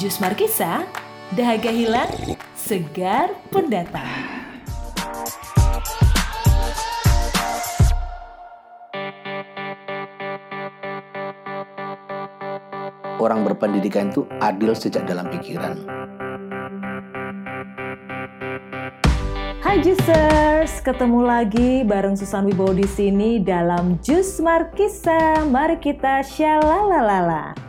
Jus Markisa, dahaga hilang, segar pendatang. Orang berpendidikan itu adil sejak dalam pikiran. Hai Jusers, ketemu lagi bareng Susan Wibowo di sini dalam Jus Markisa. Mari kita shalalalala.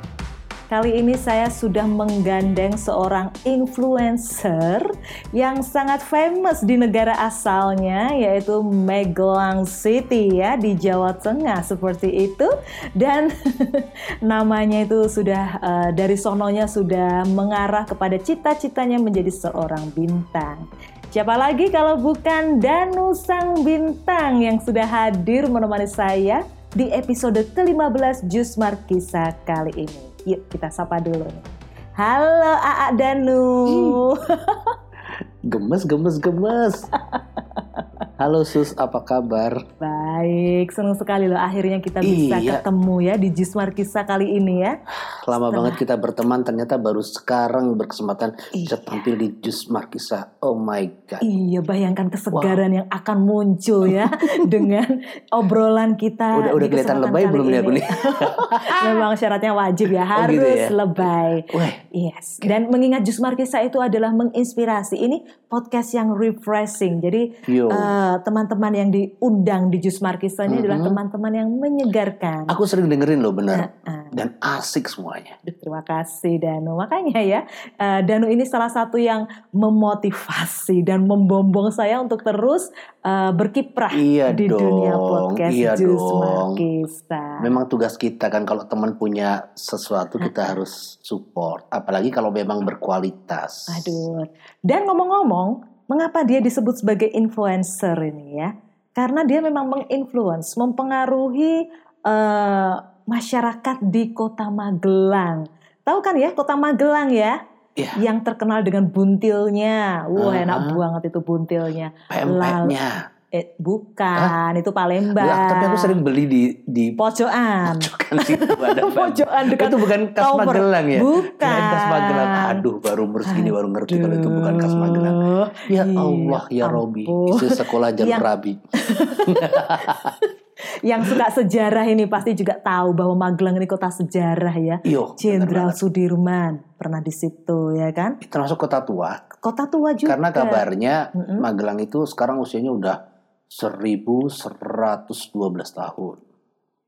Kali ini saya sudah menggandeng seorang influencer yang sangat famous di negara asalnya yaitu Magelang City ya di Jawa Tengah seperti itu dan namanya itu sudah uh, dari sononya sudah mengarah kepada cita-citanya menjadi seorang bintang. Siapa lagi kalau bukan Danu Sang Bintang yang sudah hadir menemani saya di episode ke-15 Jus Markisa kali ini. Yuk kita sapa dulu. Halo Aa Danu. Gemes, gemes, gemes. Halo Sus, apa kabar? Baik, senang sekali loh akhirnya kita bisa Iya. ketemu ya di Jus Markisa kali ini ya. Lama Setelah- banget kita berteman, ternyata baru sekarang berkesempatan bisa Iya. tampil di Jus Markisa. Oh my God. Iya, bayangkan kesegaran yang akan muncul ya dengan obrolan kita. Udah, udah kelihatan lebay belum ini. nih? Memang syaratnya wajib ya, Oh, harus gitu ya? lebay. Weh, Yes, dan mengingat Jus Markisa itu adalah menginspirasi. Ini podcast yang refreshing. Jadi eh, teman-teman yang diundang di Jus Markisa ini adalah Mhm. teman-teman yang menyegarkan. Aku sering dengerin loh bener. Ah, Dan asik semuanya. Terima kasih Danu. Makanya ya, eh, Danu ini salah satu yang memotivasi dan membombong saya untuk terus eh, berkiprah Iya di dong, dunia podcast iya Jus dong. Markisa. Memang tugas kita kan kalau teman punya sesuatu kita harus support. Apalagi kalau memang berkualitas. Aduh. Dan ngomong-ngomong, mengapa dia disebut sebagai influencer ini ya? Karena dia memang menginfluence, mempengaruhi eh, masyarakat di Kota Magelang. Tahu kan ya Kota Magelang ya? Iya. Yang terkenal dengan buntilnya. Wah, Ah. enak banget itu buntilnya. Pempeknya. Eh, bukan, itu Palembang. Lah, tapi aku sering beli di di pojokan. pojokan situ ada. Pojokan dekat Itu bukan khas Tower. Magelang ya? Bukan. Kirain khas Magelang. Aduh, baru umur segini baru ngerti kalau itu bukan khas Magelang. Ya Iya, Allah, ya Robi. Itu sekolah jam Yang- Rabi. Yang suka sejarah ini pasti juga tahu bahwa Magelang ini kota sejarah ya. Bener Jenderal. Sudirman pernah di situ ya kan. termasuk kota tua. Kota tua juga. Karena kabarnya Mm-mm. Magelang itu sekarang usianya udah 1112 tahun.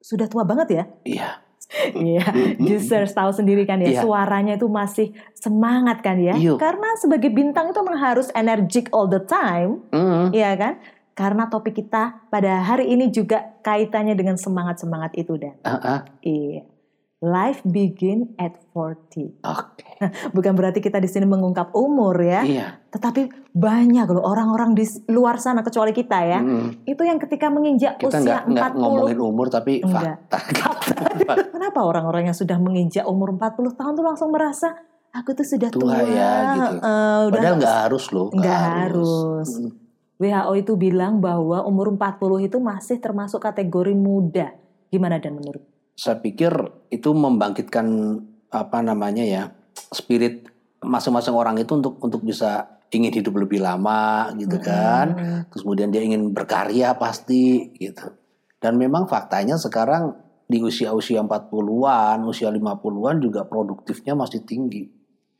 Sudah tua banget ya. Iya. Iya, Jusers tahu sendiri kan ya, Iya. suaranya itu masih semangat kan ya. Iya. Karena sebagai bintang itu memang harus energik all the time, Mm. Iya kan? Karena topik kita pada hari ini juga kaitannya dengan semangat-semangat itu dan Ah, ah. iya. Life begin at 40. Oke. Bukan berarti kita di sini mengungkap umur ya, Iya. tetapi banyak loh orang-orang di luar sana kecuali kita ya. Mm. Itu yang ketika menginjak Kita usia nggak nggak 40. ngomongin umur tapi Enggak. fakta. Kenapa orang-orang yang sudah menginjak umur 40 tahun tuh langsung merasa aku tuh sudah tua, Tua ya, gitu. eh, udah Padahal nggak harus loh. Nggak harus. Mm. WHO itu bilang bahwa umur 40 itu masih termasuk kategori muda. Gimana dan menurut? Saya pikir itu membangkitkan apa namanya ya spirit masing-masing orang itu untuk untuk bisa ingin hidup lebih lama gitu kan. Mm-mm. Terus kemudian dia ingin berkarya pasti gitu. Dan memang faktanya sekarang di usia-usia 40-an, usia 50-an juga produktifnya masih tinggi.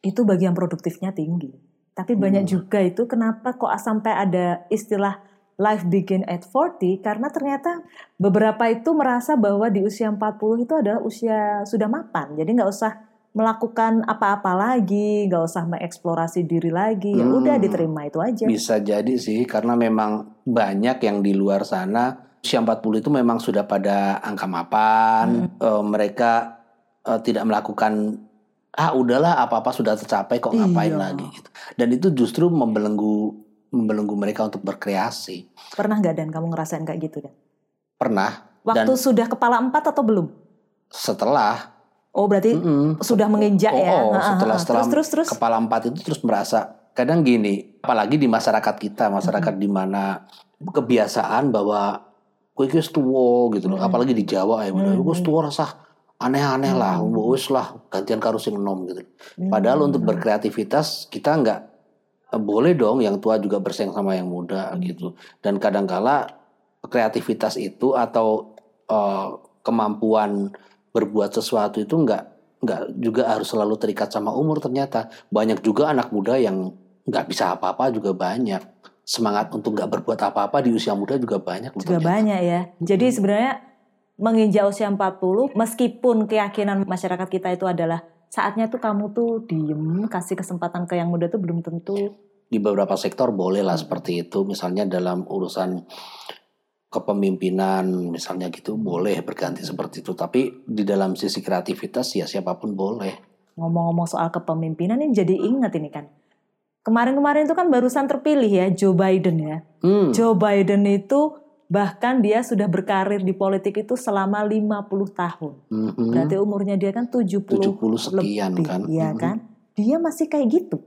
Itu bagian produktifnya tinggi. Tapi banyak Hmm. juga itu kenapa kok sampai ada istilah life begin at 40 karena ternyata beberapa itu merasa bahwa di usia 40 itu adalah usia sudah mapan. Jadi nggak usah melakukan apa-apa lagi, nggak usah mengeksplorasi diri lagi. Ya Hmm. udah diterima itu aja. Bisa jadi sih karena memang banyak yang di luar sana usia 40 itu memang sudah pada angka mapan. Eh, mereka eh, tidak melakukan ah udahlah apa-apa sudah tercapai kok ngapain Iya. lagi gitu. Dan itu justru membelenggu membelenggu mereka untuk berkreasi. Pernah nggak dan kamu ngerasain kayak gitu dan? Pernah Waktu Dan- sudah kepala empat atau belum? setelah Oh berarti mm-mm, sudah menginjak Oh, ya? oh, setelah setelah terus terus terus. kepala empat itu terus merasa kadang gini, apalagi di masyarakat kita, masyarakat di mana kebiasaan bahwa gue iki wis tuwa gitu loh, Mm-mm. apalagi di Jawa ya, mm Mm-mm. gue wis tuwa rasah aneh-aneh lah, Hmm. wes lah gantian karo sing enom gitu. Hmm. Padahal untuk berkreativitas kita nggak boleh dong yang tua juga bersaing sama yang muda Hmm. gitu. Dan kadangkala kreativitas itu atau eh, kemampuan berbuat sesuatu itu nggak nggak juga harus selalu terikat sama umur ternyata banyak juga anak muda yang nggak bisa apa-apa juga banyak semangat untuk nggak berbuat apa-apa di usia muda juga banyak juga ternyata. banyak ya. Jadi Hmm. sebenarnya menginjak usia 40 meskipun keyakinan masyarakat kita itu adalah saatnya tuh kamu tuh diem kasih kesempatan ke yang muda tuh belum tentu di beberapa sektor boleh lah seperti itu misalnya dalam urusan kepemimpinan misalnya gitu boleh berganti seperti itu tapi di dalam sisi kreativitas ya siapa pun boleh ngomong-ngomong soal kepemimpinan ini jadi ingat ini kan. Kemarin-kemarin itu kan barusan terpilih ya Joe Biden ya. hmm. Joe Biden itu bahkan dia sudah berkarir di politik itu selama 50 tahun. Mhm. Berarti umurnya dia kan 70, 70 sekian lebih, kan Iya Mhm. kan? Dia masih kayak gitu.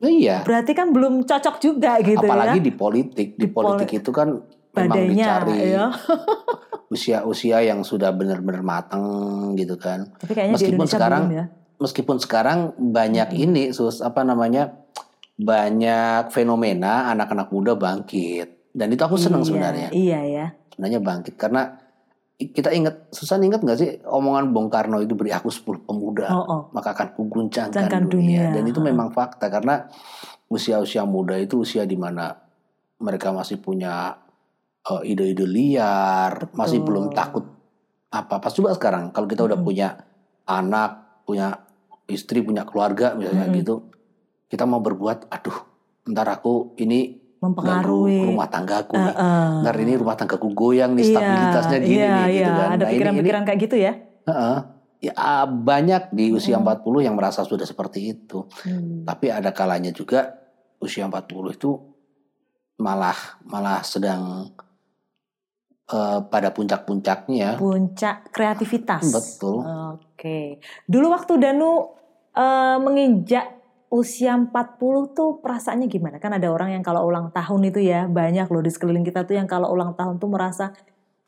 iya Berarti kan belum cocok juga gitu apalagi ya. di politik di Di pol- politik itu kan memang dicari ya. usia-usia yang sudah benar-benar matang gitu kan Tapi kayaknya di Meskipun Indonesia sekarang belum ya. meskipun sekarang banyak Mhm. ini sus apa namanya banyak fenomena anak-anak muda bangkit dan itu aku senang Iya, sebenarnya Iya ya. sebenarnya bangkit karena kita ingat Susan ingat nggak sih omongan Bung Karno itu beri aku 10 pemuda Oh, oh. maka akan kuguncangkan Guncangkan dunia. dunia. dan itu memang fakta karena usia-usia muda itu usia di mana mereka masih punya eh, ide-ide liar Betul. masih belum takut apa pas coba sekarang kalau kita udah Mm-mm. punya anak punya istri punya keluarga misalnya Mm-mm. gitu kita mau berbuat aduh ntar aku ini Mempengaruhi. rumah tanggaku nih Heeh. ntar ini rumah tanggaku goyang nih Iya, stabilitasnya gini iya, nih gitu iya. kan Ada Nah, pikiran-pikiran kayak gitu ya. Heeh. Ya ah, banyak di usia Mm. 40 yang merasa sudah seperti itu. Hmm. Tapi ada kalanya juga usia 40 itu malah malah sedang eh, pada puncak-puncaknya. Puncak kreativitas. Betul. Oke. Dulu waktu Danu eh, menginjak usia 40 tuh perasaannya gimana? Kan ada orang yang kalau ulang tahun itu ya banyak loh di sekeliling kita tuh yang kalau ulang tahun tuh merasa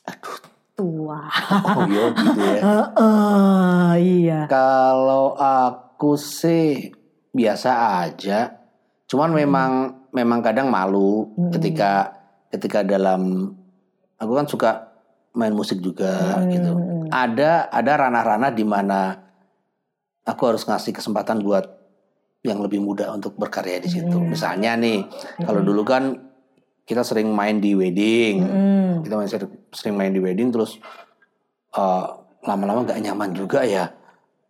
Aduh, tua. oh iya gitu ya. Heeh, iya. Kalau aku sih biasa aja. Cuman Hmm. memang memang kadang malu Hmm. ketika ketika dalam aku kan suka main musik juga Hmm, gitu. hmm. Ada ada ranah-ranah di mana aku harus ngasih kesempatan buat yang lebih muda untuk berkarya di situ. Hmm. Misalnya nih, kalau Hmm. dulu kan kita sering main di wedding. Hmm. Kita main sering main di wedding terus eh, lama-lama nggak nyaman juga ya.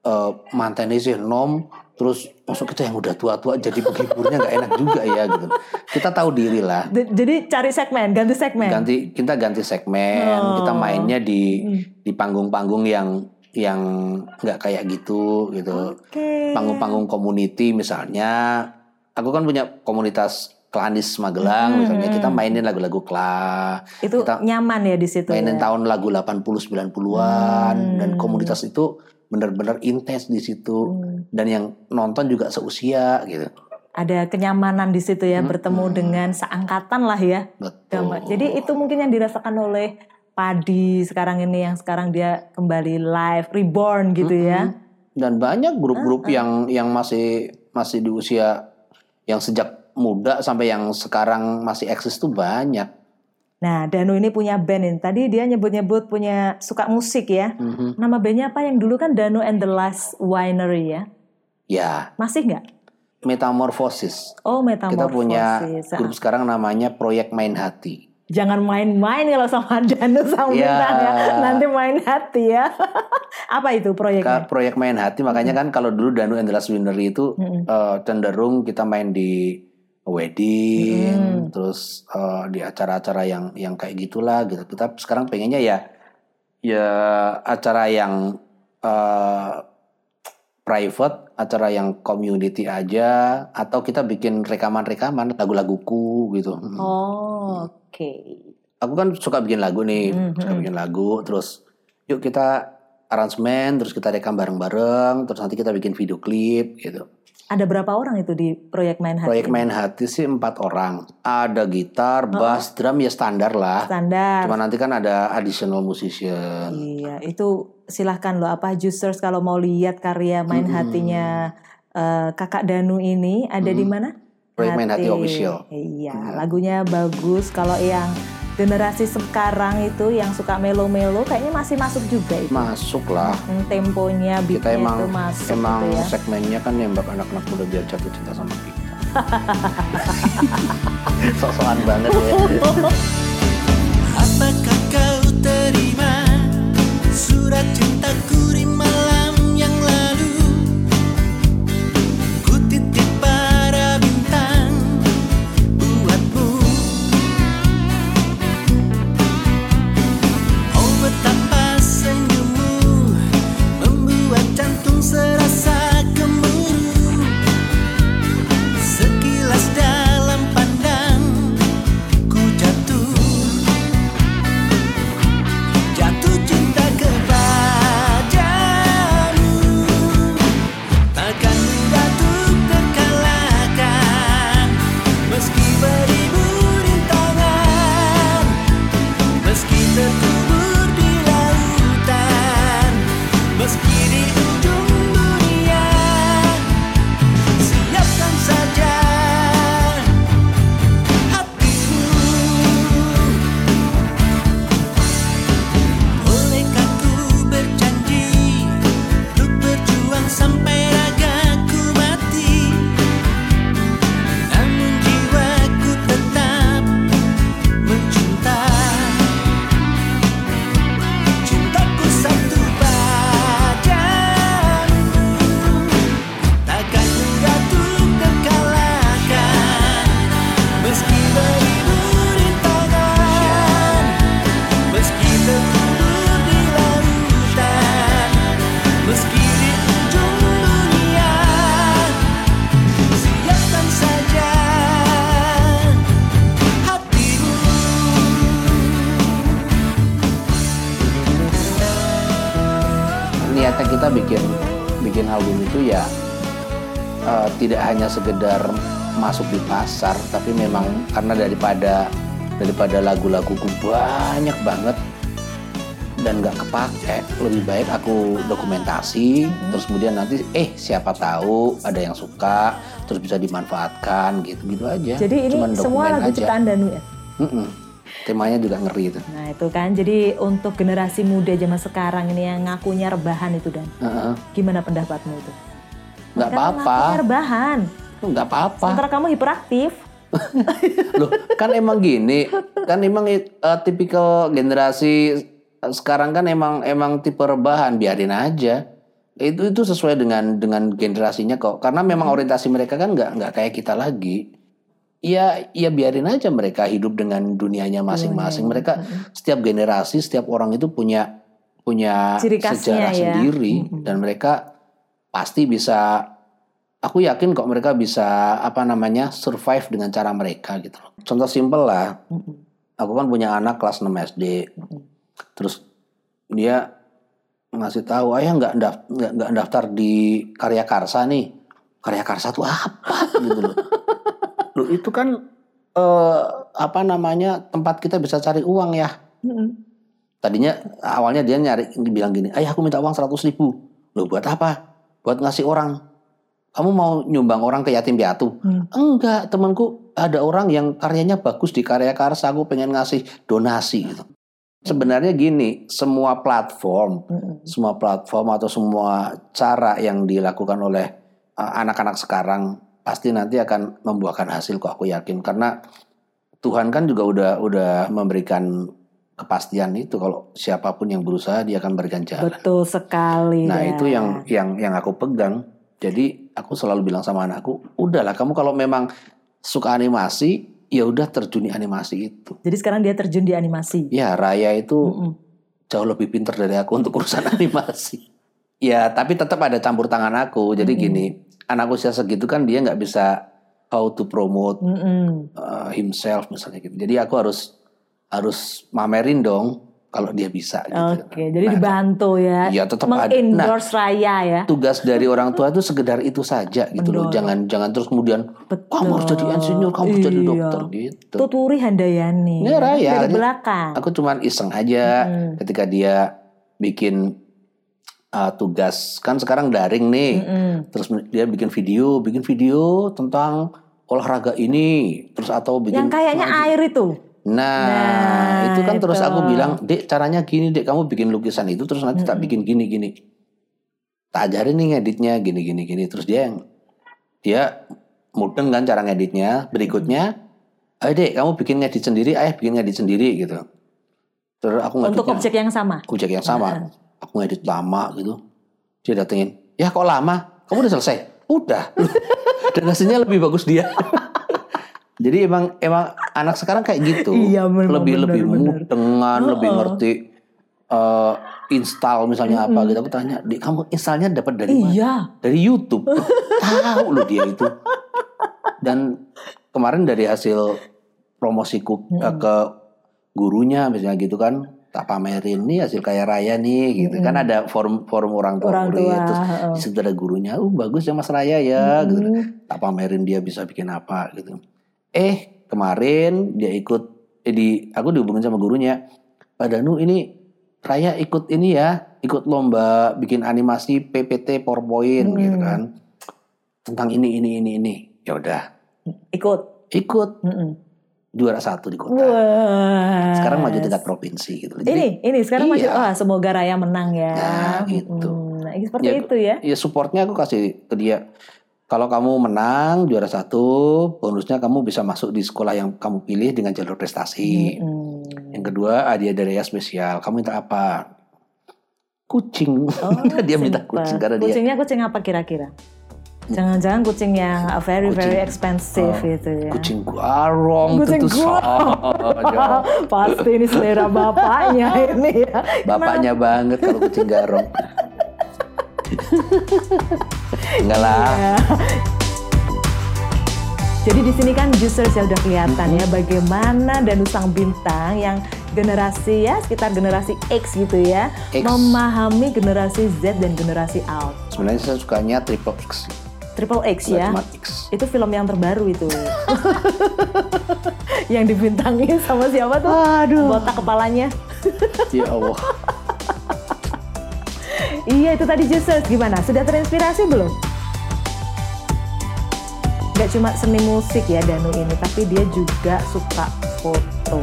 Eh, mantannya sih nom terus masuk kita yang udah tua-tua jadi penghiburnya nggak enak juga ya gitu. Kita tahu diri lah. Jadi cari segmen, ganti segmen. Ganti kita ganti segmen, Oh. kita mainnya di Hmm. di panggung-panggung yang yang nggak kayak gitu gitu. Oke. Panggung-panggung community misalnya. Aku kan punya komunitas Klanis Magelang Hmm, misalnya kita mainin lagu-lagu Kla, Itu kita nyaman ya di situ. mainin ya? tahun lagu 80 90-an Hmm. dan komunitas itu benar-benar intens di situ Hmm. dan yang nonton juga seusia gitu. Ada kenyamanan di situ ya Hmm, bertemu hmm. dengan seangkatan lah ya. Betul. Gambar. Jadi itu mungkin yang dirasakan oleh Padi sekarang ini yang sekarang dia kembali live reborn gitu ya. Mm-mm. Dan banyak grup-grup yang yang masih masih di usia yang sejak muda sampai yang sekarang masih eksis tuh banyak. Nah, Danu ini punya band ini. Tadi dia nyebut-nyebut punya suka musik ya. Mhm. Nama bandnya apa yang dulu kan Danu and the Last Winery ya. Ya, Masih nggak? metamorfosis. Oh, Kita Metamorphosis. punya Ah. grup sekarang namanya Proyek Main Hati. Jangan main-main kalau sama Danu sang Ya. bintang ya. Nanti main hati ya. apa itu proyeknya? Proyek Main Hati makanya kan kalau dulu Danu and the Last Winery itu Mm-mm. eh, cenderung kita main di wedding, Mm. terus eh, di acara-acara yang yang kayak gitulah gitu. Kita sekarang pengennya ya ya acara yang eh, private, acara yang community aja, atau kita bikin rekaman-rekaman lagu-laguku gitu. Mm. Oh, oke. Aku kan suka bikin lagu nih, Mhm. suka bikin lagu, terus yuk kita aransemen, terus kita rekam bareng-bareng, terus nanti kita bikin video klip gitu. Ada berapa orang itu di proyek main hati? Proyek main hati sih empat orang. Ada gitar, bass, drum ya standar lah. Standar. Cuma nanti kan ada additional musician. Iya, itu silahkan loh apa Juicers kalau mau lihat karya main hatinya eh, Kakak Danu ini ada di mana? Proyek Main Hati Official. Iya, lagunya bagus. Kalau yang generasi sekarang itu yang suka melo-melo kayaknya masih masuk juga itu. Masuk lah. Temponya, Kita beatnya emang itu masuk emang gitu ya. segmennya kan nembak anak-anak muda biar jatuh cinta sama kita. Sok-sokan banget ya. Apakah hanya sekedar masuk di pasar, tapi memang karena daripada daripada lagu-laguku banyak banget dan nggak kepake, lebih baik aku dokumentasi, terus kemudian nanti eh siapa tahu ada yang suka, terus bisa dimanfaatkan gitu-gitu aja. Jadi ini Cuman semua lagu aja. ciptaan Danu ya? Mm-mm. Temanya juga ngeri itu. Nah itu kan, jadi untuk generasi muda zaman sekarang ini yang ngakunya rebahan itu Dan, Heeh. gimana pendapatmu itu? Nggak apa-apa, rebahan, nggak apa-apa. sementara kamu hiperaktif. Loh, kan emang gini, kan emang eh, tipikal generasi sekarang kan emang emang tipe rebahan, biarin aja. Itu itu sesuai dengan dengan generasinya kok. Karena memang orientasi mereka kan nggak nggak kayak kita lagi. Ya, ya biarin aja mereka hidup dengan dunianya masing-masing. Mereka setiap generasi, setiap orang itu punya punya Ciri khasnya sejarah ya. sendiri dan mereka pasti bisa aku yakin kok mereka bisa apa namanya survive dengan cara mereka gitu loh. Contoh simpel lah. Aku kan punya anak kelas 6 SD. Terus dia ngasih tahu, "Ayah nggak nggak nggak daftar di Karya Karsa nih." Karya Karsa tuh apa gitu loh. Loh itu kan eh, apa namanya tempat kita bisa cari uang ya. Tadinya awalnya dia nyari bilang gini, ayah aku minta uang 100 ribu. Loh buat apa? Buat ngasih orang. Kamu mau nyumbang orang ke yatim piatu? Hmm. Enggak, temanku ada orang yang karyanya bagus di karya karsa. Aku pengen ngasih donasi gitu. Sebenarnya gini, semua platform, semua platform atau semua cara yang dilakukan oleh uh, anak-anak sekarang pasti nanti akan membuahkan hasil kok aku yakin karena Tuhan kan juga udah udah memberikan kepastian itu kalau siapa pun yang berusaha dia akan berikan jalan. Betul sekali. Nah Dan. itu yang yang yang aku pegang. Jadi aku selalu bilang sama anakku, udahlah kamu kalau memang suka animasi, ya udah terjun di animasi itu. Jadi sekarang dia terjun di animasi. Ya Raya itu Mm-mm. jauh lebih pintar dari aku untuk urusan animasi. Ya tapi tetap ada campur tangan aku. Jadi gini, anak usia segitu kan dia nggak bisa how to promote Mm-mm. uh, himself misalnya gitu. Jadi aku harus harus mamerin dong kalau dia bisa gitu. Oke, jadi Nah, dibantu ya. Iya, tetap ada. Mengendorse Raya ya. tugas dari orang tua itu sekedar itu saja gitu loh. Jangan jangan terus kemudian Betul. kamu harus jadi insinyur, kamu harus jadi Iya. dokter gitu. Tuturi Handayani. Ini Raya, Dari belakang. Aku cuman iseng aja Mm-mm. ketika dia bikin uh, tugas kan sekarang daring nih. Mm-mm. Terus dia bikin video, bikin video tentang olahraga ini, terus atau bikin Yang kayaknya air itu. Nah, Nah, itu kan terus itu. aku bilang, Dek, caranya gini, Dek, kamu bikin lukisan itu terus nanti tak bikin gini gini. Tak ajarin nih ngeditnya gini gini gini. Terus dia yang dia mudeng kan cara ngeditnya. Berikutnya, ayo Dek, kamu bikin ngedit sendiri, ayah bikin ngedit sendiri gitu. Terus aku Untuk ngeditnya objek yang sama. objek yang sama. Aku ngedit lama gitu. Dia datengin, ya kok lama? Kamu udah selesai? Udah. Dan hasilnya lebih bagus dia. Jadi emang emang anak sekarang kayak gitu. Iya, bener, lebih bener, lebih mudengan, lebih Heeh. ngerti eh, install misalnya apa gitu. Aku tanya, "Dik, kamu installnya dapat dari mana?" Iya. Dari YouTube. Tahu loh dia itu. Dan kemarin dari hasil promosiku eh, ke gurunya misalnya gitu kan, tak pamerin nih hasil kaya raya nih gitu kan ada forum forum orang tua Orang murid tua. terus di situ ada gurunya, uh bagus ya Mas Raya ya gitu. Hmm. Tak pamerin dia bisa bikin apa gitu. Eh kemarin dia ikut eh, di aku dihubungin sama gurunya. Pak Danu ini Raya ikut ini ya, ikut lomba bikin animasi PPT PowerPoint Hmm. gitu kan. Tentang ini ini ini ini. Ya udah, Ikut. ikut Mm-mm. juara satu di kota. Wah. Sekarang maju tingkat provinsi gitu. Jadi, Ini, ini sekarang Iya. wah semoga Raya menang ya. Nah, gitu. Mm, Nah, seperti Ya, itu ya. ya supportnya aku kasih ke dia. Kalau kamu menang juara satu, bonusnya kamu bisa masuk di sekolah yang kamu pilih dengan jalur prestasi. Mm. Yang kedua hadiah dari spesial. Kamu minta apa? Kucing. Oh, dia minta kucing karena dia Kucingnya kucing apa kira-kira? Jangan-jangan kucing yang uh, very very Kucing. expensive Oh, gitu ya. kucing guarong Kucing tentu saja. Pasti ini selera bapaknya ini ya. Bapaknya banget kalau kucing garong. Enggak lah. Ya. Jadi di sini kan users ya udah kelihatan ya bagaimana Danu Sang Bintang yang generasi ya sekitar generasi X gitu ya X. memahami generasi Z dan generasi Alt. Sebenarnya saya sukanya triple X. Triple X Nggak ya. cuma X. Itu film yang terbaru itu. yang dibintangi sama siapa tuh? Aduh. Botak kepalanya. Ya Allah. Iya itu tadi Justus gimana? Sudah terinspirasi belum? Gak cuma seni musik ya Danu ini, tapi dia juga suka foto.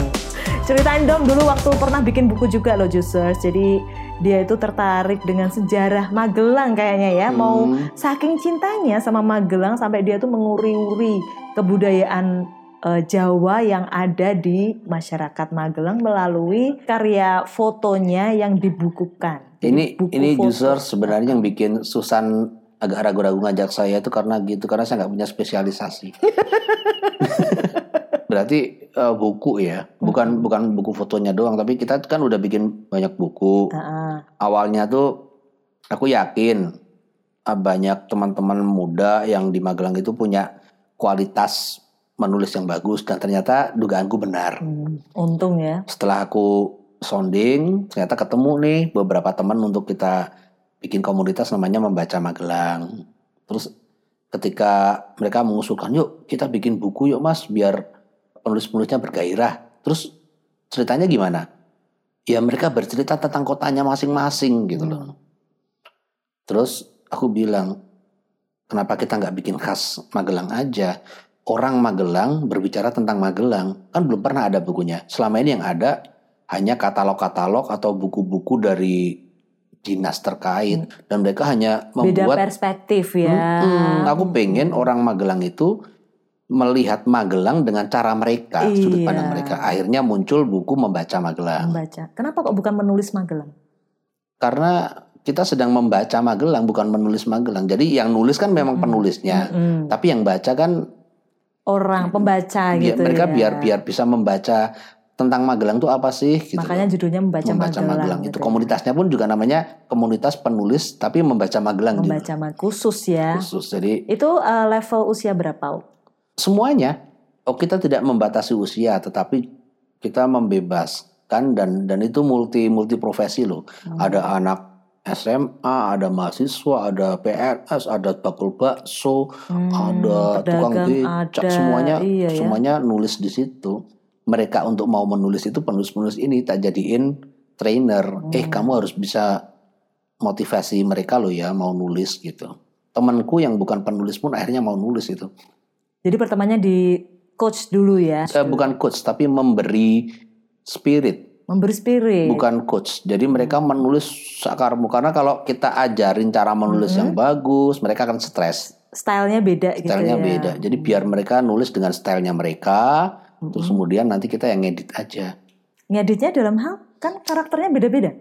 Ceritain dong dulu waktu pernah bikin buku juga loh Justus. Jadi dia itu tertarik dengan sejarah Magelang kayaknya ya. Mau Hmm. saking cintanya sama Magelang sampai dia tuh menguri-uri kebudayaan eh, Jawa yang ada di masyarakat Magelang melalui karya fotonya yang dibukukan. Ini buku ini foto. user sebenarnya yang bikin Susan agak ragu-ragu ngajak saya itu karena gitu karena saya nggak punya spesialisasi. Berarti eh, buku ya, bukan bukan buku fotonya doang, tapi kita kan udah bikin banyak buku. Ah, Awalnya tuh aku yakin ah, banyak teman-teman muda yang di Magelang itu punya kualitas menulis yang bagus dan ternyata dugaanku benar. hmm, untung ya. Setelah aku sounding, ternyata ketemu nih beberapa teman untuk kita bikin komunitas namanya Membaca Magelang. Terus ketika mereka mengusulkan, yuk kita bikin buku yuk mas, biar penulis-penulisnya bergairah. Terus ceritanya gimana? Ya mereka bercerita tentang kotanya masing-masing gitu loh. Terus aku bilang, kenapa kita nggak bikin khas Magelang aja? Orang Magelang berbicara tentang Magelang, kan belum pernah ada bukunya. Selama ini yang ada hanya katalog-katalog atau buku-buku dari dinas terkait, dan mereka hanya Beda membuat perspektif ya. Mm-mm, aku pengen orang Magelang itu melihat Magelang dengan cara mereka, sudut Iya. pandang mereka. Akhirnya muncul buku membaca Magelang. Membaca. Kenapa kok bukan menulis Magelang? Karena kita sedang membaca Magelang, bukan menulis Magelang. Jadi yang nulis kan memang penulisnya, Mm-mm. tapi yang baca kan Orang pembaca biar- gitu mereka ya. biar biar bisa membaca tentang Magelang itu apa sih? Gitu Makanya loh. judulnya membaca, membaca Magelang, gitu itu ya. komunitasnya pun juga namanya komunitas penulis tapi membaca Magelang. Membaca Magelang khusus ya. khusus. Jadi Itu eh, level usia berapa? semuanya. Oh kita tidak membatasi usia, tetapi kita membebas. kan dan dan itu multi multi profesi loh. Hmm. Ada anak SMA, ada mahasiswa, ada PNS, ada bakul bakso, Hmm, ada tukang becak, semuanya iya ya. semuanya nulis di situ. Mereka untuk mau menulis itu penulis-penulis ini tak jadiin trainer. Eh Hmm. kamu harus bisa motivasi mereka loh ya mau nulis gitu. Temanku yang bukan penulis pun akhirnya mau nulis itu. Jadi pertamanya di coach dulu ya. Eh, bukan coach tapi memberi spirit Memberi spirit. bukan coach. Jadi mereka menulis sakarmu karena kalau kita ajarin cara menulis yang bagus, mereka akan stres. Stylenya beda gitu Stylenya ya. beda. Jadi biar mereka nulis dengan stylenya mereka, terus kemudian nanti kita yang edit aja. Ngeditnya dalam hal kan karakternya beda-beda.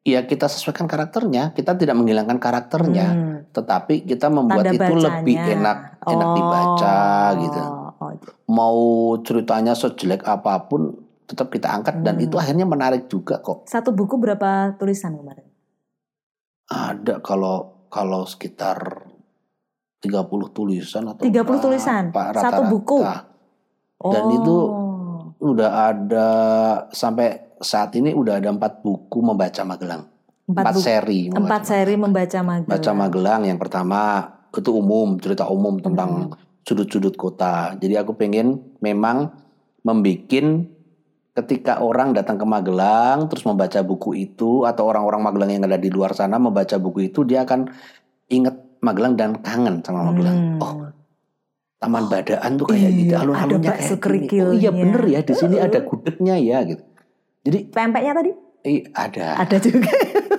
Iya kita sesuaikan karakternya, kita tidak menghilangkan karakternya, Hmm. tetapi kita membuat Tanda itu bacanya. lebih enak enak Oh, dibaca gitu. oh, Mau ceritanya sejelek apa pun tetap kita angkat dan Hmm. itu akhirnya menarik juga kok. Satu buku berapa tulisan kemarin? Ada kalau kalau sekitar 30 tulisan atau 30 berapa, tulisan? Satu rata-rata. buku? Dan itu Udah ada sampai saat ini udah ada empat buku membaca Magelang. empat, Empat seri. empat seri membaca Magelang. Baca Magelang yang pertama itu umum, cerita umum Hmm. tentang sudut-sudut kota. Jadi aku pengen memang membikin ketika orang datang ke Magelang terus membaca buku itu atau orang-orang Magelang yang ada di luar sana membaca buku itu dia akan inget Magelang dan kangen sama Magelang. Hmm. Oh, Taman Badaan tuh kayak gitu, Iya, alun-alunnya kayak gini. Oh iya bener ya di sini ada gudegnya ya gitu. Jadi Pempeknya tadi eh, ada ada juga.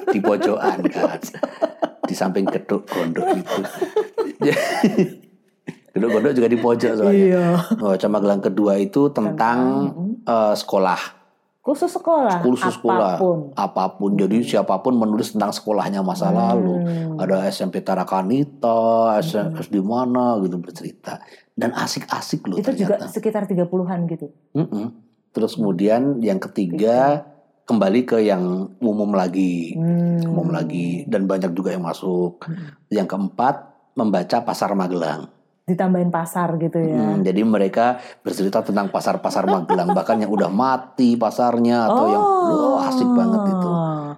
di pojokan kan di samping geduk gondok itu geduk gondok juga di pojok soalnya iya. Baca Magelang kedua itu tentang eh, sekolah Khusus sekolah. khusus sekolah Apa pun. apa pun jadi siapa pun menulis tentang sekolahnya masa lalu Hmm. ada SMP Tarakanita SM di mana gitu bercerita dan asik-asik loh Itu juga ternyata sekitar 30-an gitu. Mm-mm. terus kemudian yang ketiga kembali ke yang umum lagi Hmm. umum lagi dan banyak juga yang masuk. Yang keempat membaca pasar Magelang. Ditambahin pasar gitu ya. Hmm, jadi mereka bercerita tentang pasar-pasar Magelang bahkan yang udah mati pasarnya atau yang Oh. wah, asik banget itu.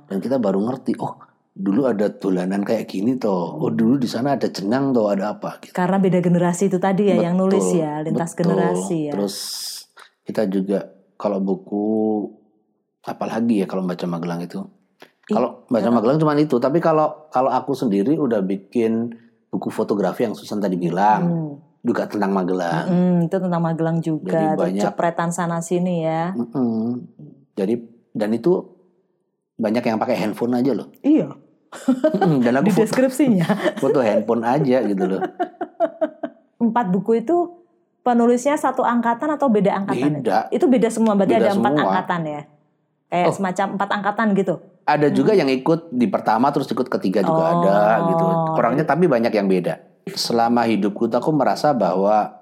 Dan kita baru ngerti oh dulu ada dolanan kayak gini toh. Oh dulu di sana ada jenang toh ada apa gitu. Karena beda generasi itu tadi ya yang nulis Betul, ya, lintas betul. generasi ya. Terus kita juga kalau buku apalagi ya kalau baca Magelang itu. Kalau baca Magelang cuma itu, tapi kalau kalau aku sendiri udah bikin buku fotografi yang Susan tadi bilang Hmm. juga tentang Magelang. Hmm, itu tentang Magelang juga, Jadi banyak- cepretan sana sini ya. Mm-mm. Jadi dan itu banyak yang pakai handphone aja loh. Iya, Mm-mm. dan aku di foto, deskripsinya. foto handphone aja gitu loh. Empat buku itu penulisnya satu angkatan atau beda angkatan? Beda. Itu beda semua, berarti Beda ada empat semua. angkatan ya? Kayak Oh. semacam empat angkatan gitu. Ada juga yang ikut di pertama terus ikut ketiga juga Oh. ada gitu. Orangnya tapi banyak yang beda. Selama hidupku tuh aku merasa bahwa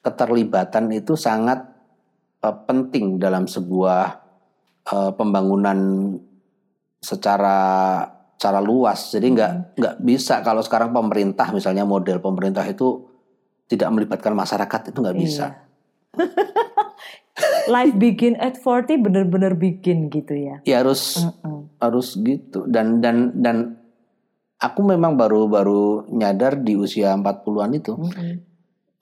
keterlibatan itu sangat eh, penting dalam sebuah eh, pembangunan secara secara luas. Jadi nggak nggak bisa kalau sekarang pemerintah misalnya model pemerintah itu tidak melibatkan masyarakat itu nggak bisa. Iya. Life begin at 40 bener-bener bikin gitu ya. Ya harus Mm-mm. harus gitu dan dan dan aku memang baru-baru nyadar di usia 40-an itu Mm-mm.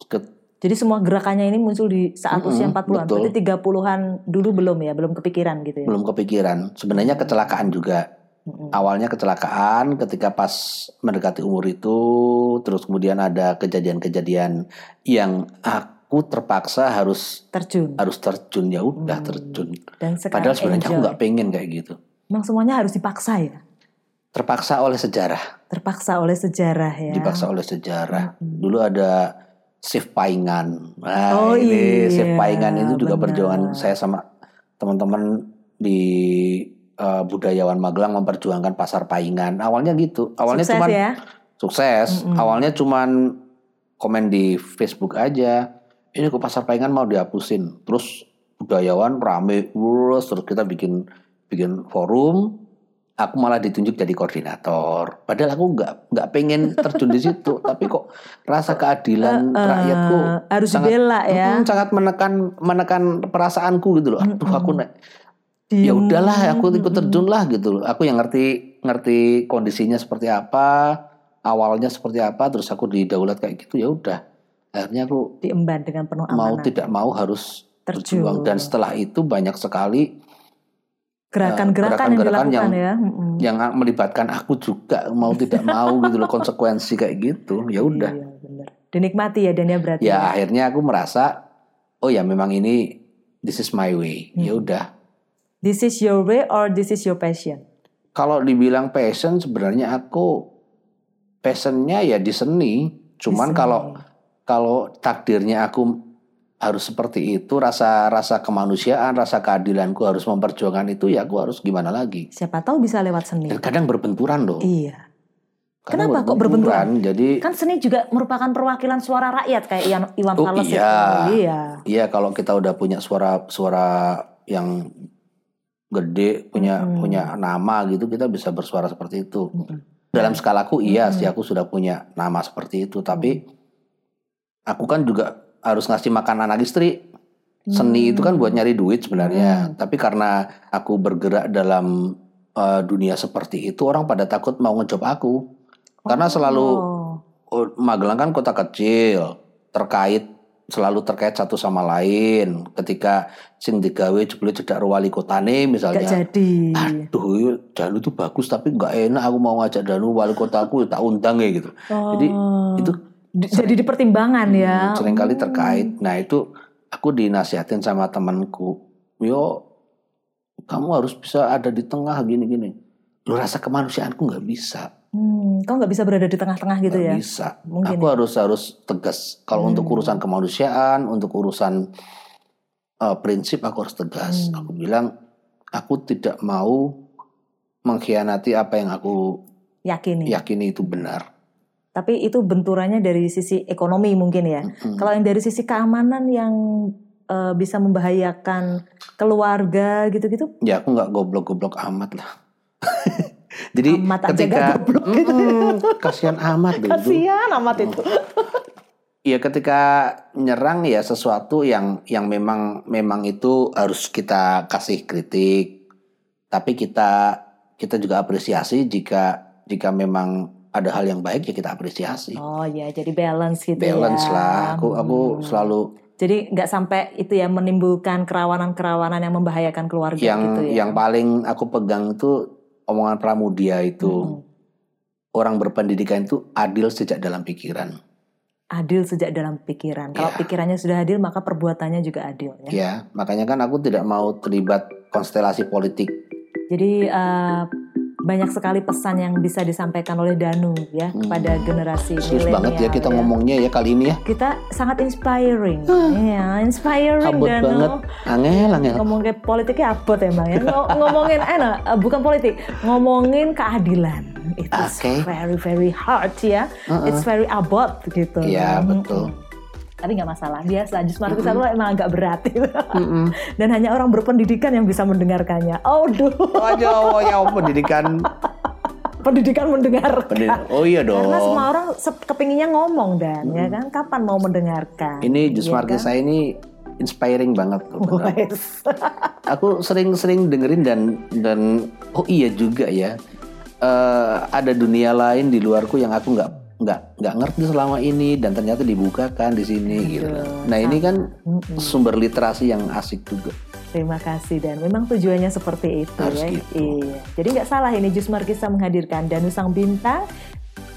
Ke- Jadi semua gerakannya ini muncul di saat Mm-mm, usia 40-an. betul. Berarti 30-an dulu belum ya, belum kepikiran gitu ya. belum kepikiran sebenarnya kecelakaan juga Mm-mm. awalnya kecelakaan ketika pas mendekati umur itu terus kemudian ada kejadian-kejadian yang aku terpaksa harus Terjun. harus terjun ya udah Hmm. terjun Dan padahal sebenarnya aku enjoy. nggak pengen kayak gitu Emang semuanya harus dipaksa ya? terpaksa oleh sejarah Terpaksa oleh sejarah ya. dipaksa oleh sejarah Mm-mm. dulu ada Shift Paingan. Nah, Oh, ini Shift iya, Paingan itu juga benar. perjuangan saya sama teman-teman di eh, budayawan Magelang memperjuangkan pasar Paingan. Awalnya gitu. Awalnya Sukses cuman ya. sukses. Mm-mm. Awalnya cuman komen di Facebook aja. Ini kok pasar Paingan mau dihapusin. Terus budayawan rame terus terus kita bikin bikin forum aku malah ditunjuk jadi koordinator. Padahal aku nggak nggak pengen terjun di situ, tapi kok rasa keadilan eh, rakyatku harus sangat- dibela ya. Mm, sangat menekan menekan perasaanku gitu loh. Aduh aku nek ya Diem. udahlah aku ikut terjun lah gitu loh. Aku yang ngerti ngerti kondisinya seperti apa, awalnya seperti apa, terus aku didaulat kayak gitu ya udah. Akhirnya aku diemban dengan penuh mau amanah. tidak mau harus Terjun. berjuang dan setelah itu banyak sekali Gerakan-gerakan yang gerakan-gerakan dilakukan yang- ya. Yang melibatkan aku juga mau tidak mau gitu loh konsekuensi kayak gitu ya udah Iya, bener. Dinikmati ya dan ya berarti. ya akhirnya aku merasa oh ya memang ini this is my way Hmm. ya udah This is your way or this is your passion? kalau dibilang passion sebenarnya aku passionnya ya di seni cuman Di seni. kalau kalau takdirnya aku harus seperti itu rasa rasa kemanusiaan rasa keadilanku harus memperjuangkan itu ya aku harus gimana lagi Siapa tahu bisa lewat seni. dan kadang berbenturan loh Iya. Kadang Kenapa kok berbenturan? jadi Kan seni juga merupakan perwakilan suara rakyat kayak Iwan, Iwan Oh, iya. itu. Iya. Iya kalau kita udah punya suara suara yang gede punya Mm-mm. punya nama gitu kita bisa bersuara seperti itu. Mm-mm. Dalam skalaku iya Mm-mm. sih aku sudah punya nama seperti itu tapi aku kan juga harus ngasih makan anak istri. Seni itu kan buat nyari duit sebenarnya. Hmm. Tapi karena aku bergerak dalam uh, dunia seperti itu orang pada takut mau ngejob aku. Karena selalu Oh. Oh, Magelang kan kota kecil, terkait selalu terkait satu sama lain. Ketika sing digawe jebule cedak wali kotane Gak misalnya. jadi. Aduh, iya, Danu tuh bagus tapi nggak enak aku mau ngajak Danu wali kotaku tak undang ya gitu. Jadi Oh. itu Di- jadi dipertimbangkan ya. hmm, sering kali Oh. terkait. Nah, itu aku dinasihatin sama temanku. Yo kamu harus bisa ada di tengah gini-gini. Lu rasa kemanusiaanku nggak bisa. Hmm, kau nggak bisa berada di tengah-tengah gitu Nggak ya? bisa. Mungkin aku ya. harus harus tegas. Kalau untuk Hmm. urusan kemanusiaan, untuk urusan eh, prinsip aku harus tegas. Hmm. Aku bilang aku tidak mau mengkhianati apa yang aku Yakini. yakini itu benar. Tapi itu benturannya dari sisi ekonomi mungkin ya. Mm-mm. Kalau yang dari sisi keamanan yang eh, bisa membahayakan keluarga gitu-gitu, Ya aku nggak goblok-goblok amat lah. Jadi Amat ketika goblok gitu. Kasihan amat deh kasihan amat itu. Ya ketika nyerang ya sesuatu yang yang memang memang itu harus kita kasih kritik. Tapi kita kita juga apresiasi jika jika memang ada hal yang baik ya kita apresiasi. Oh ya, jadi balance gitu ya. Balance lah. Aku aku Hmm. selalu Jadi nggak sampai itu ya menimbulkan kerawanan-kerawanan yang membahayakan keluarga yang gitu ya. yang paling aku pegang itu omongan Pramudia itu Mm-mm. orang berpendidikan itu adil sejak dalam pikiran. Adil sejak dalam pikiran. Kalau Ya. pikirannya sudah adil, maka perbuatannya juga adil ya. Ya, makanya kan aku tidak mau terlibat konstelasi politik. Jadi eh, banyak sekali pesan yang bisa disampaikan oleh Danu ya Hmm. kepada generasi Serius milenial. banget ya kita ngomongnya ya kali ini ya. Kita sangat inspiring, ya inspiring Abot Danu. banget. Angel, angel. Ngomong kayak politiknya abot emang ya. Ngo- ngomongin enak, eh, bukan politik, ngomongin keadilan. It's Oke. very very hard ya. Uh-uh. It's very abot gitu. Iya, betul. Tapi nggak masalah, biasa. Jus itu emang agak berat. gitu. Mm-mm. Dan hanya orang berpendidikan yang bisa mendengarkannya. Oh, duh. Aja, oh ya pendidikan. pendidikan mendengarkan. Pendid- oh iya dong. Karena semua orang kepinginnya ngomong dan ya kan kapan mau mendengarkan. Ini Jus Marquez kan? saya ini inspiring banget tuh. Wes. Aku sering-sering dengerin dan dan oh iya juga ya. Eh, ada dunia lain di luarku yang aku nggak nggak nggak ngerti selama ini dan ternyata dibukakan di sini gitu. Aduh, Nah ini kan sumber literasi yang asik juga. Terima kasih dan memang tujuannya seperti itu Harus ya. gitu. Iya. Jadi nggak salah ini Jus Markisa menghadirkan Danu Sang Bintang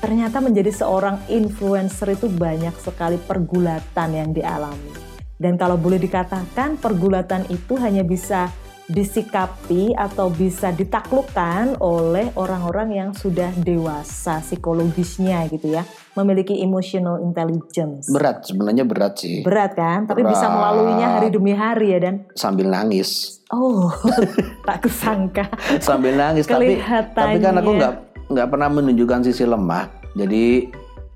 ternyata menjadi seorang influencer itu banyak sekali pergulatan yang dialami. Dan kalau boleh dikatakan pergulatan itu hanya bisa disikapi atau bisa ditaklukkan oleh orang-orang yang sudah dewasa psikologisnya gitu ya, memiliki emotional intelligence. Berat sebenarnya berat sih. Berat kan, tapi bisa melaluinya hari demi hari ya dan Sambil nangis, Oh, tak kusangka. sambil nangis. tapi tapi kan aku nggak nggak pernah menunjukkan sisi lemah. Jadi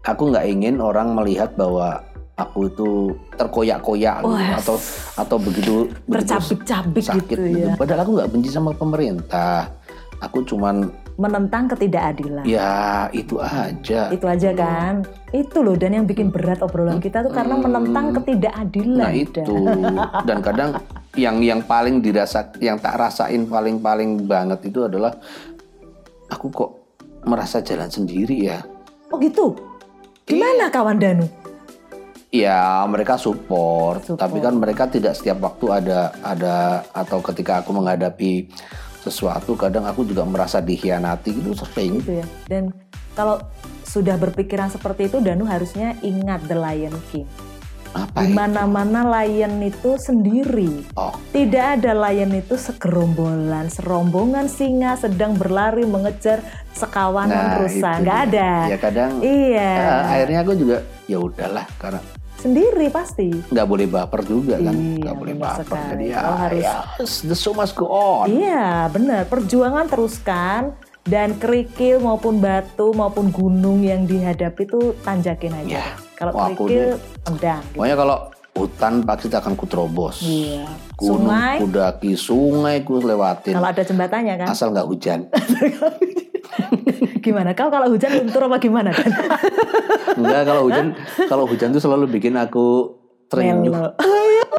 aku nggak ingin orang melihat bahwa aku itu terkoyak-koyak gitu, atau atau begitu Tercabik-cabik sakit gitu ya. Padahal aku nggak benci sama pemerintah. Aku cuman Menentang ketidakadilan. ya itu aja. Itu aja kan. Itu loh dan yang bikin berat obrolan kita tuh karena menentang ketidakadilan. Nah itu dan kadang yang yang paling dirasa yang tak rasain paling paling banget itu adalah aku kok merasa jalan sendiri ya. Oh gitu. Gimana kawan Danu? Ya mereka support, Support. tapi kan mereka tidak setiap waktu ada ada atau ketika aku menghadapi sesuatu kadang aku juga merasa dikhianati gitu sering. Gitu ya. Dan kalau sudah berpikiran seperti itu Danu harusnya ingat The Lion King. Apa Di ya? mana-mana lion itu sendiri. Oh, Tidak ada lion itu segerombolan, serombongan singa sedang berlari mengejar sekawanan nah rusa. Nggak dia. ada. Ya kadang Iya. eh, akhirnya aku juga ya udahlah karena Sendiri pasti. nggak boleh baper juga kan, Iya, nggak boleh baper. sekali. Jadi ya, harus- ya, the show must go on. Iya, benar. Perjuangan teruskan dan kerikil maupun batu maupun gunung yang dihadapi itu tanjakin aja. Ya. Kalau kerikil tendang. Gitu. Pokoknya kalau hutan pasti akan kuterobos. Iya. Gunung Sungai. kudaki, sungai ku lewatin. Kalau ada jembatannya kan. Asal nggak hujan. Gimana? Kau kalau hujan luntur apa gimana kan? Enggak kalau hujan, kalau hujan tuh selalu bikin aku terenyuh.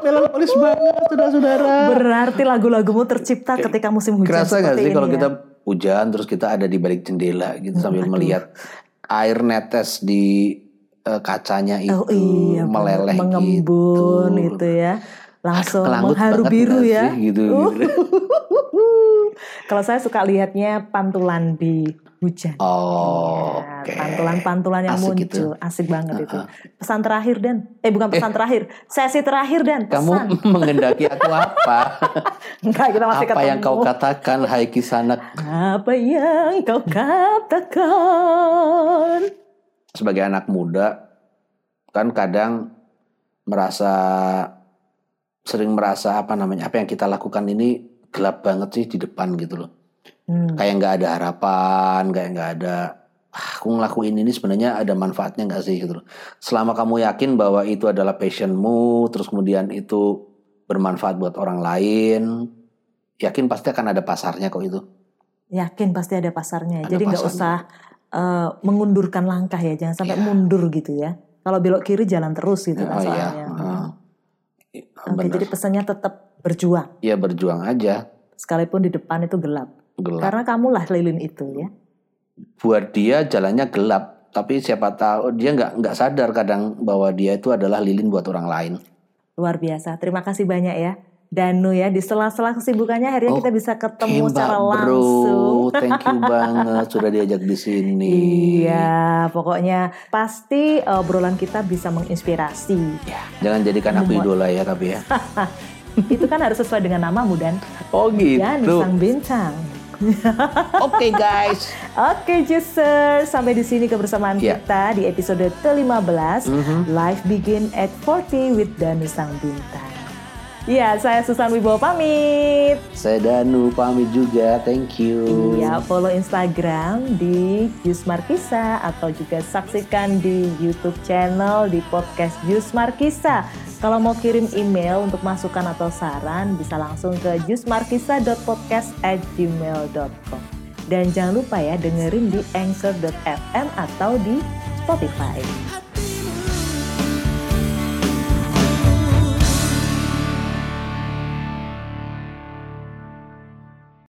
Melankolis banget, saudara-saudara. Berarti lagu-lagumu tercipta ketika musim hujan Kerasa nggak sih kalau ya? kita hujan terus kita ada di balik jendela gitu sambil melihat air netes di eh, kacanya itu Oh iya, meleleh mengembun gitu. gitu ya. Langsung mengharu biru ya. sih, gitu, Uh. gitu. Kalau saya suka lihatnya pantulan di hujan. Oh, Ya, oke. Pantulan-pantulan yang Asik muncul, gitu. asik banget itu. Pesan terakhir dan, eh bukan pesan terakhir, sesi terakhir dan Kamu mengendaki aku apa? Enggak, kita masih apa ketemu. yang kau katakan, Hai Kisanak? Apa yang kau katakan? Sebagai anak muda, kan kadang merasa sering merasa apa namanya apa yang kita lakukan ini gelap banget sih di depan gitu loh. Hmm. Kayak nggak ada harapan, kayak nggak ada. "Ah, aku ngelakuin ini sebenarnya ada manfaatnya nggak sih gitu loh. Selama kamu yakin bahwa itu adalah passionmu, terus kemudian itu bermanfaat buat orang lain, yakin pasti akan ada pasarnya kok itu. Yakin pasti ada pasarnya. Ada Jadi nggak usah eh, mengundurkan langkah ya, jangan sampai Iya. mundur gitu ya. Kalau belok kiri jalan terus gitu kan oh iya, soalnya. Heeh. Oke, Benar. jadi pesannya tetap berjuang, Ya berjuang aja, sekalipun di depan itu gelap. gelap. Karena kamulah lilin itu ya. Buat dia jalannya gelap, tapi siapa tahu dia nggak nggak sadar kadang bahwa dia itu adalah lilin buat orang lain. Luar biasa. Terima kasih banyak ya. Danu ya, di sela-sela kesibukannya akhirnya kita bisa ketemu Oke, secara langsung. Bro, thank you banget sudah diajak di sini. Iya, pokoknya pasti eh, obrolan kita bisa menginspirasi. Ya, jangan jadikan aku idola ya tapi ya. Itu kan harus sesuai dengan namamu dan Oh dan gitu. sang bintang. Oke guys. Oke, Juicer, sampai di sini kebersamaan Ya. kita di episode ke-15 Mhm. Life Begin at 40 with Danu Sang Bintang. Iya, saya Susan Wibowo pamit. Saya Danu pamit juga. Thank you. Iya, follow Instagram di Jus Markisa atau juga saksikan di YouTube channel di podcast Jus Markisa. Kalau mau kirim email untuk masukan atau saran, bisa langsung ke jusmarkisa.podcast@gmail.com. Dan jangan lupa ya dengerin di anchor.fm atau di Spotify.